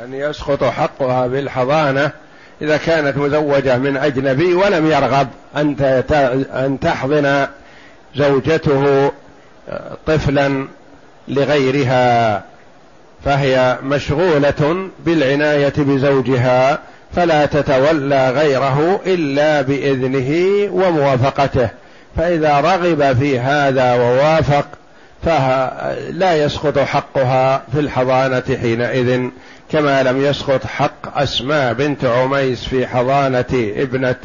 يعني يسقط حقها بالحضانة إذا كانت مزوجة من أجنبي ولم يرغب أن أن تحضن زوجته طفلا لغيرها فهي مشغولة بالعناية بزوجها فلا تتولى غيره إلا بإذنه وموافقته. فإذا رغب في هذا ووافق فلا يسقط حقها في الحضانة حينئذ كما لم يسقط حق أسماء بنت عميس في حضانة ابنة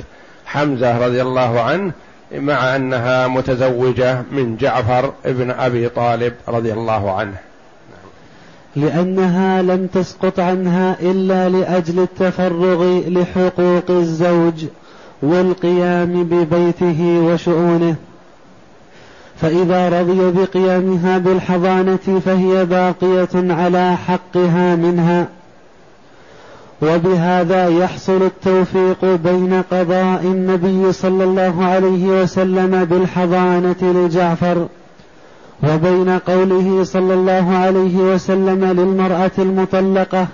حمزة رضي الله عنه مع أنها متزوجة من جعفر ابن أبي طالب رضي الله عنه. لأنها لم تسقط عنها إلا لأجل التفرغ لحقوق الزوج والقيام ببيته وشؤونه. فإذا رضي بقيامها بالحضانة فهي باقية على حقها منها. وبهذا يحصل التوفيق بين قضاء النبي صلى الله عليه وسلم بالحضانة لجعفر وبين قوله صلى الله عليه وسلم للمرأة المطلقة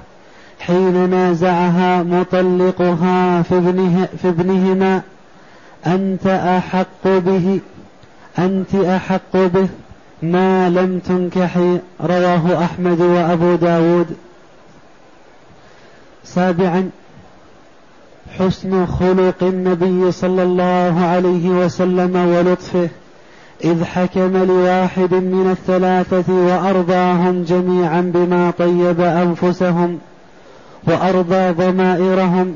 حين نازعها مطلقها في, ابنه في ابنهما أنت أحق به أنت أحق به ما لم تنكحي رواه أحمد وأبو داود. سابعا حسن خلق النبي صلى الله عليه وسلم ولطفه إذ حكم لواحد من الثلاثة وأرضاهم جميعا بما طيب أنفسهم وأرضى ضمائرهم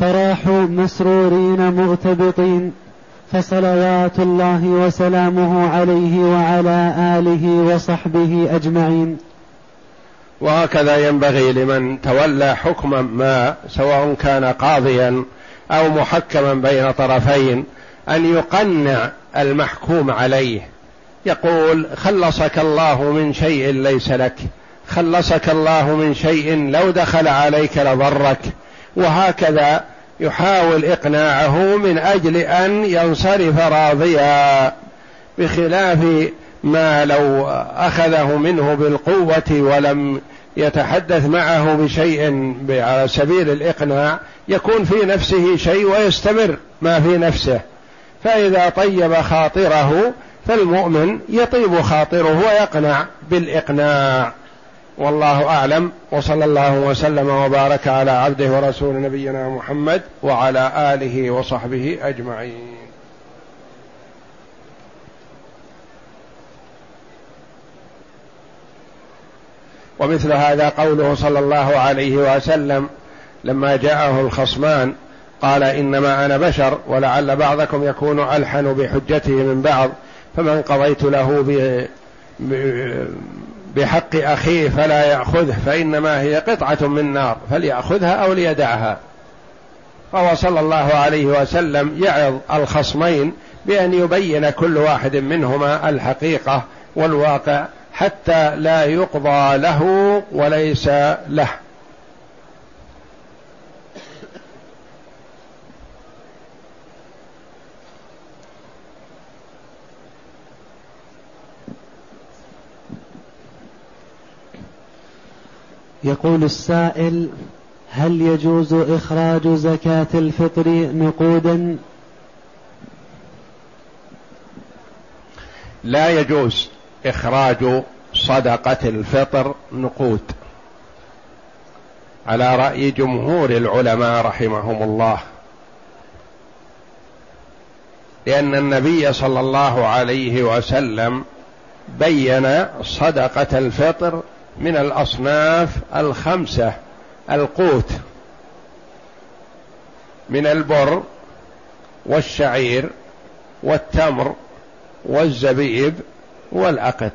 فراحوا مسرورين مغتبطين فصلوات الله وسلامه عليه وعلى آله وصحبه أجمعين. وهكذا ينبغي لمن تولى حكما ما سواء كان قاضيا أو محكما بين طرفين أن يقنع المحكوم عليه. يقول خلصك الله من شيء ليس لك خلصك الله من شيء لو دخل عليك لضرك. وهكذا يحاول إقناعه من أجل أن ينصرف راضيا بخلاف ما لو أخذه منه بالقوة ولم يتحدث معه بشيء على سبيل الإقناع يكون في نفسه شيء ويستمر ما في نفسه. فإذا طيب خاطره فالمؤمن يطيب خاطره ويقنع بالإقناع. والله أعلم. وصلى الله وسلم وبارك على عبده ورسول نبينا محمد وعلى آله وصحبه أجمعين. ومثل هذا قوله صلى الله عليه وسلم لما جاءه الخصمان قال إنما أنا بشر ولعل بعضكم يكون ألحن بحجته من بعض فمن قضيت له بحق أخيه فلا يأخذه فإنما هي قطعة من نار فليأخذها أو ليدعها. فهو صلى الله عليه وسلم يعظ الخصمين بأن يبين كل واحد منهما الحقيقة والواقع حتى لا يقضى له وليس له. يقول السائل هل يجوز إخراج زكاة الفطر نقودا؟ لا يجوز. إخراج صدقة الفطر نقود. على رأي جمهور العلماء رحمهم الله. لأن النبي صلى الله عليه وسلم بين صدقة الفطر من الأصناف الخمسة. القوت من البر والشعير والتمر والزبيب والعقد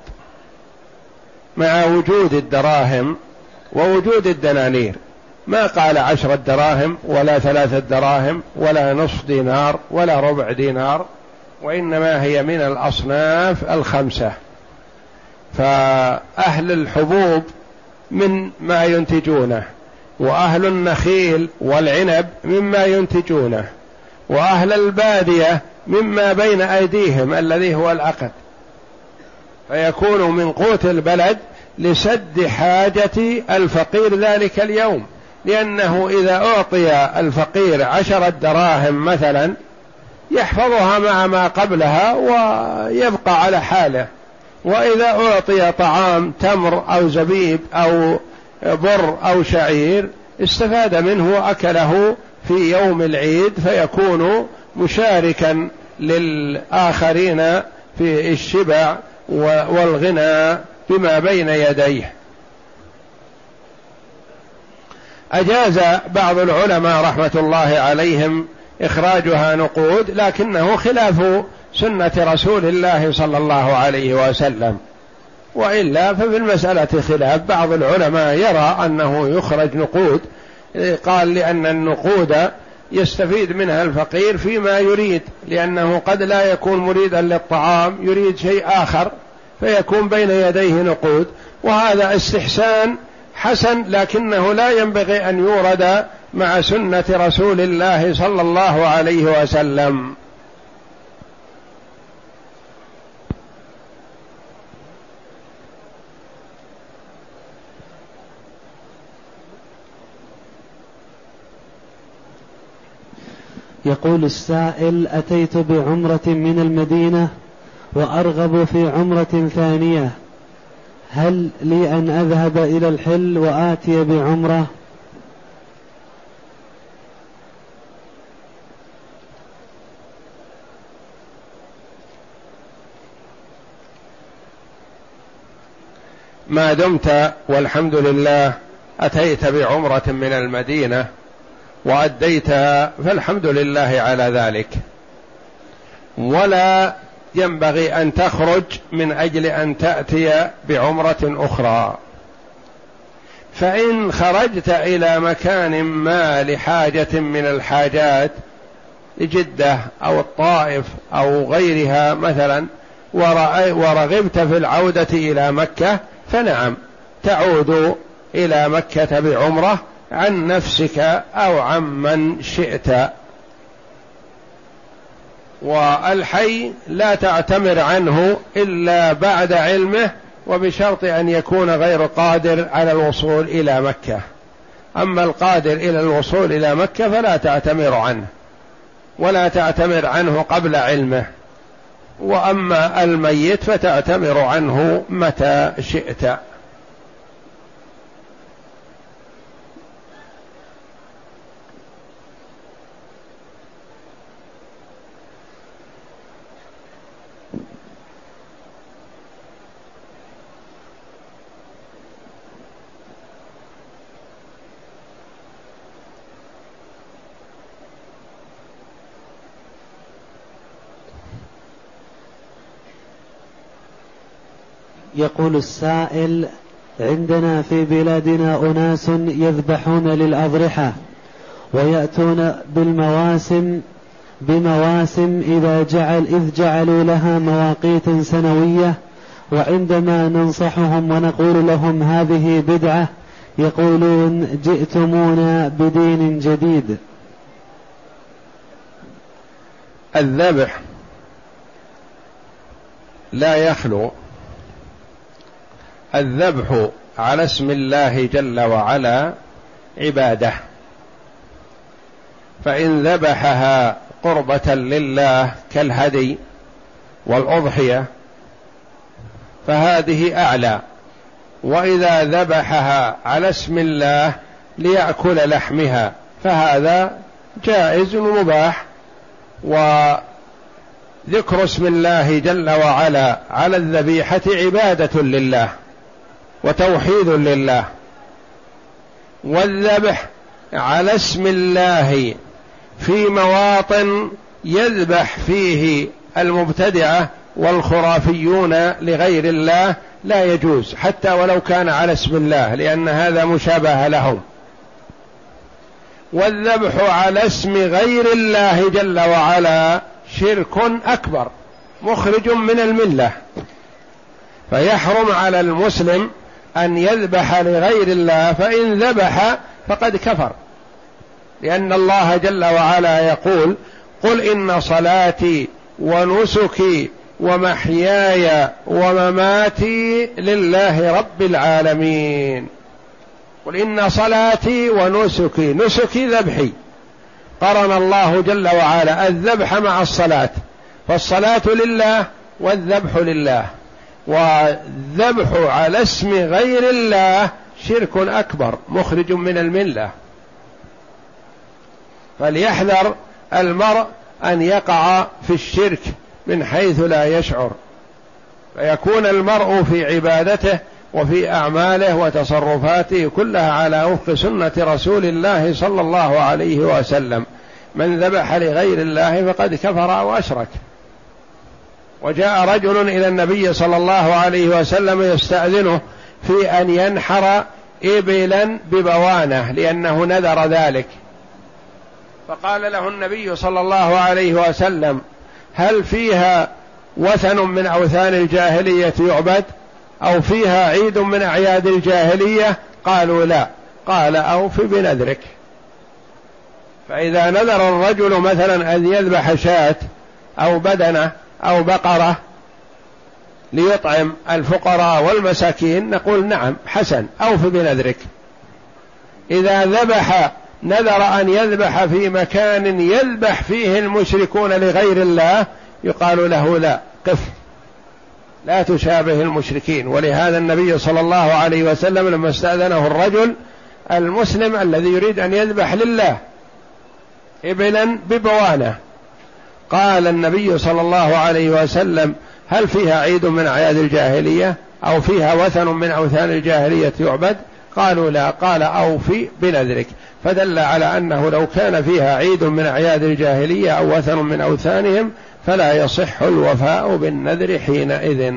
مع وجود الدراهم ووجود الدنانير. ما قال عشرة دراهم ولا ثلاثة دراهم ولا نصف دينار ولا ربع دينار وإنما هي من الأصناف الخمسة. فأهل الحبوب من ما ينتجونه وأهل النخيل والعنب مما ينتجونه وأهل البادية مما بين أيديهم الذي هو العقد. فيكون من قوت البلد لسد حاجة الفقير ذلك اليوم. لأنه إذا أعطي الفقير عشرة دراهم مثلا يحفظها مع ما قبلها ويبقى على حاله. وإذا أعطي طعام تمر أو زبيب أو بر أو شعير استفاد منه وأكله في يوم العيد فيكون مشاركا للآخرين في الشبع والغنى بما بين يديه. أجاز بعض العلماء رحمة الله عليهم إخراجها نقود لكنه خلاف سنة رسول الله صلى الله عليه وسلم. وإلا ففي المسألة خلاف. بعض العلماء يرى أنه يخرج نقود. قال لأن النقود يستفيد منها الفقير فيما يريد لأنه قد لا يكون مريدا للطعام يريد شيء آخر فيكون بين يديه نقود. وهذا استحسان حسن لكنه لا ينبغي أن يورد مع سنة رسول الله صلى الله عليه وسلم. يقول السائل أتيت بعمرة من المدينة وأرغب في عمرة ثانية. هل لي أن أذهب إلى الحل وآتي بعمرة؟ ما دمت والحمد لله أتيت بعمرة من المدينة وأديتها فالحمد لله على ذلك. ولا ينبغي أن تخرج من أجل أن تأتي بعمرة أخرى. فإن خرجت إلى مكان ما لحاجة من الحاجات جدة أو الطائف أو غيرها مثلا ورغبت في العودة إلى مكة فنعم تعود إلى مكة بعمرة عن نفسك أو عن من شئت. والحي لا تعتمر عنه إلا بعد علمه وبشرط أن يكون غير قادر على الوصول إلى مكة. أما القادر إلى الوصول إلى مكة فلا تعتمر عنه ولا تعتمر عنه قبل علمه. وأما الميت فتعتمر عنه متى شئت. يقول السائل عندنا في بلادنا أناس يذبحون للأضرحة ويأتون بالمواسم بمواسم إذا جعل إذ جعلوا لها مواقيت سنوية وعندما ننصحهم ونقول لهم هذه بدعة يقولون جئتمونا بدين جديد. الذبح لا يخلو الذبح على اسم الله جل وعلا عبادة. فإن ذبحها قربة لله كالهدي والأضحية فهذه أعلى. وإذا ذبحها على اسم الله ليأكل لحمها فهذا جائز ومباح. وذكر اسم الله جل وعلا على الذبيحة عبادة لله. وتوحيد لله والذبح على اسم الله في مواطن يذبح فيه المبتدعة والخرافيون لغير الله لا يجوز حتى ولو كان على اسم الله لأن هذا مشابه لهم. والذبح على اسم غير الله جل وعلا شرك أكبر مخرج من الملة. فيحرم على المسلم أن يذبح لغير الله فإن ذبح فقد كفر. لأن الله جل وعلا يقول قل إن صلاتي ونسكي ومحياي ومماتي لله رب العالمين. قل إن صلاتي ونسكي نسكي ذبحي. قرن الله جل وعلا الذبح مع الصلاة فالصلاة لله والذبح لله. والذبح على اسم غير الله شرك أكبر مخرج من الملة. فليحذر المرء أن يقع في الشرك من حيث لا يشعر. فيكون المرء في عبادته وفي أعماله وتصرفاته كلها على وفق سنة رسول الله صلى الله عليه وسلم. من ذبح لغير الله فقد كفر أو أشرك. وجاء رجل إلى النبي صلى الله عليه وسلم يستأذنه في أن ينحر إبلا ببوانة لأنه نذر ذلك. فقال له النبي صلى الله عليه وسلم هل فيها وثن من أوثان الجاهلية يعبد؟ أو فيها عيد من أعياد الجاهلية؟ قالوا لا. قال أوف بنذرك. فإذا نذر الرجل مثلا أن يذبح شاة أو بدنة أو بقرة ليطعم الفقراء والمساكين نقول نعم حسن أوف بنذرك. إذا ذبح نذر أن يذبح في مكان يذبح فيه المشركون لغير الله يقال له لا قف. لا تشابه المشركين. ولهذا النبي صلى الله عليه وسلم لما استأذنه الرجل المسلم الذي يريد أن يذبح لله ابلا ببوانة. قال النبي صلى الله عليه وسلم هل فيها عيد من أعياد الجاهلية؟ أو فيها وثن من أوثان الجاهلية يعبد؟ قالوا لا. قال أوفي بنذرك. فدل على أنه لو كان فيها عيد من أعياد الجاهلية أو وثن من أوثانهم فلا يصح الوفاء بالنذر حينئذ.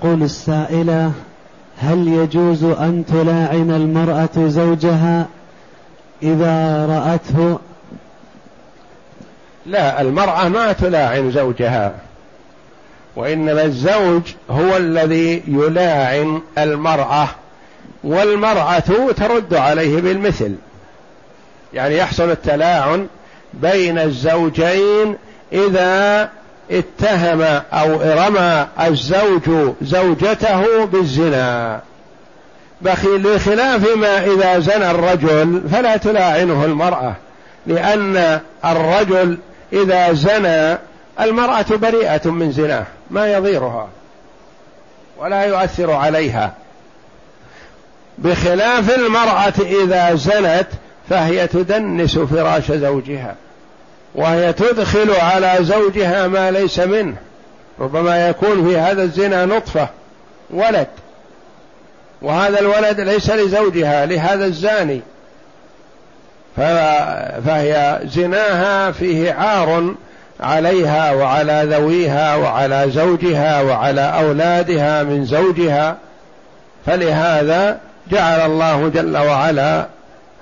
تقول السائلة هل يجوز أن تلاعن المرأة زوجها إذا رأته؟ لا المرأة ما تلاعن زوجها وإنما الزوج هو الذي يلاعن المرأة والمرأة ترد عليه بالمثل. يعني يحصل التلاعن بين الزوجين إذا اتهم أو رمى الزوج زوجته بالزنا. بخلاف ما إذا زنى الرجل فلا تلاعنه المرأة لأن الرجل إذا زنى المرأة بريئة من زناه ما يضيرها ولا يؤثر عليها. بخلاف المرأة إذا زنت فهي تدنس فراش زوجها. وهي تدخل على زوجها ما ليس منه ربما يكون في هذا الزنا نطفة ولد. وهذا الولد ليس لزوجها لهذا الزاني. فهي زناها فيه عار عليها وعلى ذويها وعلى زوجها وعلى أولادها من زوجها. فلهذا جعل الله جل وعلا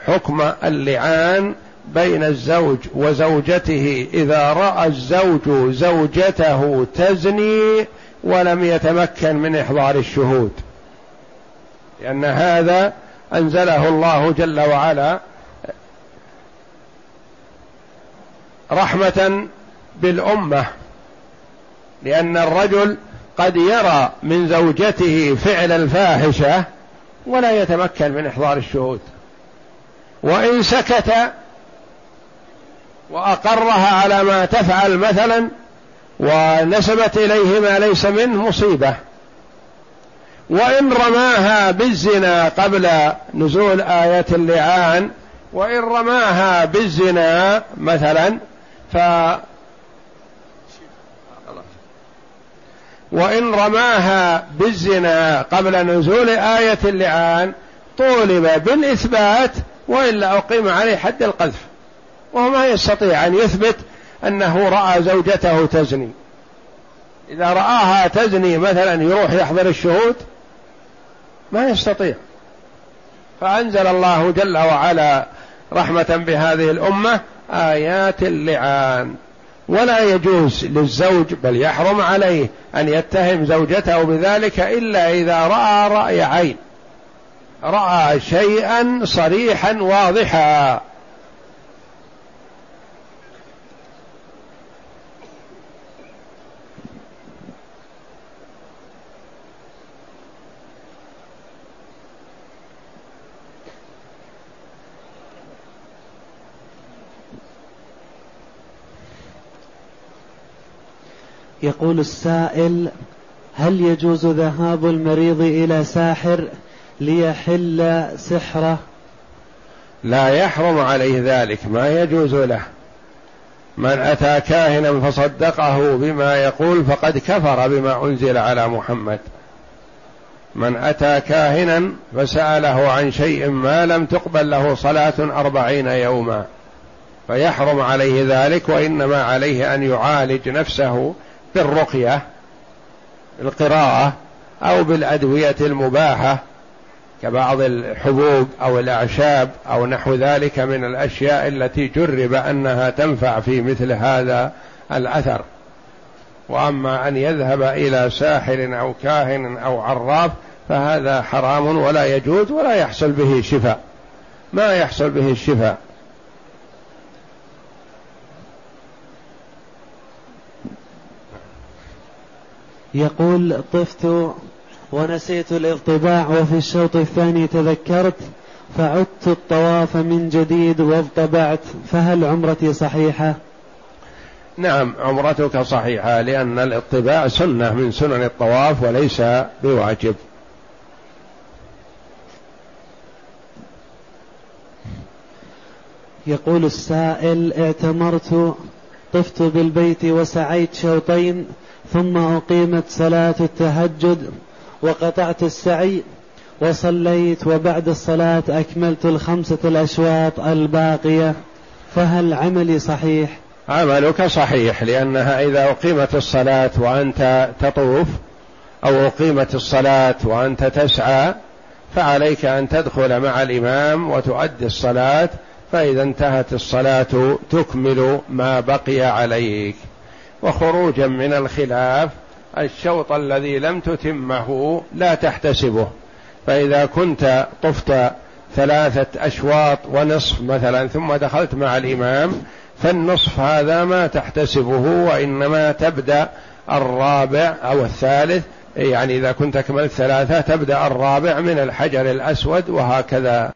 حكم اللعان بين الزوج وزوجته إذا رأى الزوج زوجته تزني ولم يتمكن من إحضار الشهود. لأن هذا أنزله الله جل وعلا رحمة بالأمة لأن الرجل قد يرى من زوجته فعل الفاحشة ولا يتمكن من إحضار الشهود. وإن سكت وأقرها على ما تفعل مثلا ونسبت إليه ما ليس منه مصيبة. وإن رماها بالزنا قبل نزول آية اللعان وإن رماها بالزنا مثلا ف وإن رماها بالزنا قبل نزول آية اللعان طولب بالإثبات وإلا أقيم عليه حد القذف. وهو ما يستطيع أن يثبت أنه رأى زوجته تزني. إذا رآها تزني مثلا يروح يحضر الشهود ما يستطيع. فأنزل الله جل وعلا رحمة بهذه الأمة آيات اللعان. ولا يجوز للزوج بل يحرم عليه أن يتهم زوجته بذلك إلا إذا رأى رأي عين. رأى شيئا صريحا واضحا. يقول السائل هل يجوز ذهاب المريض إلى ساحر ليحل سحره؟ لا يحرم عليه ذلك ما يجوز له. من أتى كاهنا فصدقه بما يقول فقد كفر بما أنزل على محمد. من أتى كاهنا فسأله عن شيء ما لم تقبل له صلاة أربعين يوما فيحرم عليه ذلك وإنما عليه أن يعالج نفسه بالرقية القراءة أو بالأدوية المباحة كبعض الحبوب أو الأعشاب أو نحو ذلك من الأشياء التي جرب أنها تنفع في مثل هذا الأثر. وأما أن يذهب إلى ساحر أو كاهن أو عراف فهذا حرام ولا يجوز ولا يحصل به شفاء. ما يحصل به الشفاء. يقول طفت ونسيت الاضطباع وفي الشوط الثاني تذكرت فعدت الطواف من جديد واضطبعت فهل عمرتي صحيحة؟ نعم عمرتك صحيحة لأن الاطباع سنة من سنن الطواف وليس بواجب. يقول السائل اعتمرت طفت بالبيت وسعيت شوطين ثم أقيمت صلاة التهجد وقطعت السعي وصليت وبعد الصلاة أكملت الخمسة الأشواط الباقية فهل عملي صحيح؟ عملك صحيح لأنها إذا أقيمت الصلاة وأنت تطوف أو أقيمت الصلاة وأنت تسعى فعليك أن تدخل مع الإمام وتؤدي الصلاة فإذا انتهت الصلاة تكمل ما بقي عليك وخروجا من الخلاف الشوط الذي لم تتمه لا تحتسبه. فإذا كنت طفت ثلاثة أشواط ونصف مثلا ثم دخلت مع الإمام فالنصف هذا ما تحتسبه وإنما تبدأ الرابع أو الثالث. يعني إذا كنت أكملت ثلاثة تبدأ الرابع من الحجر الأسود وهكذا.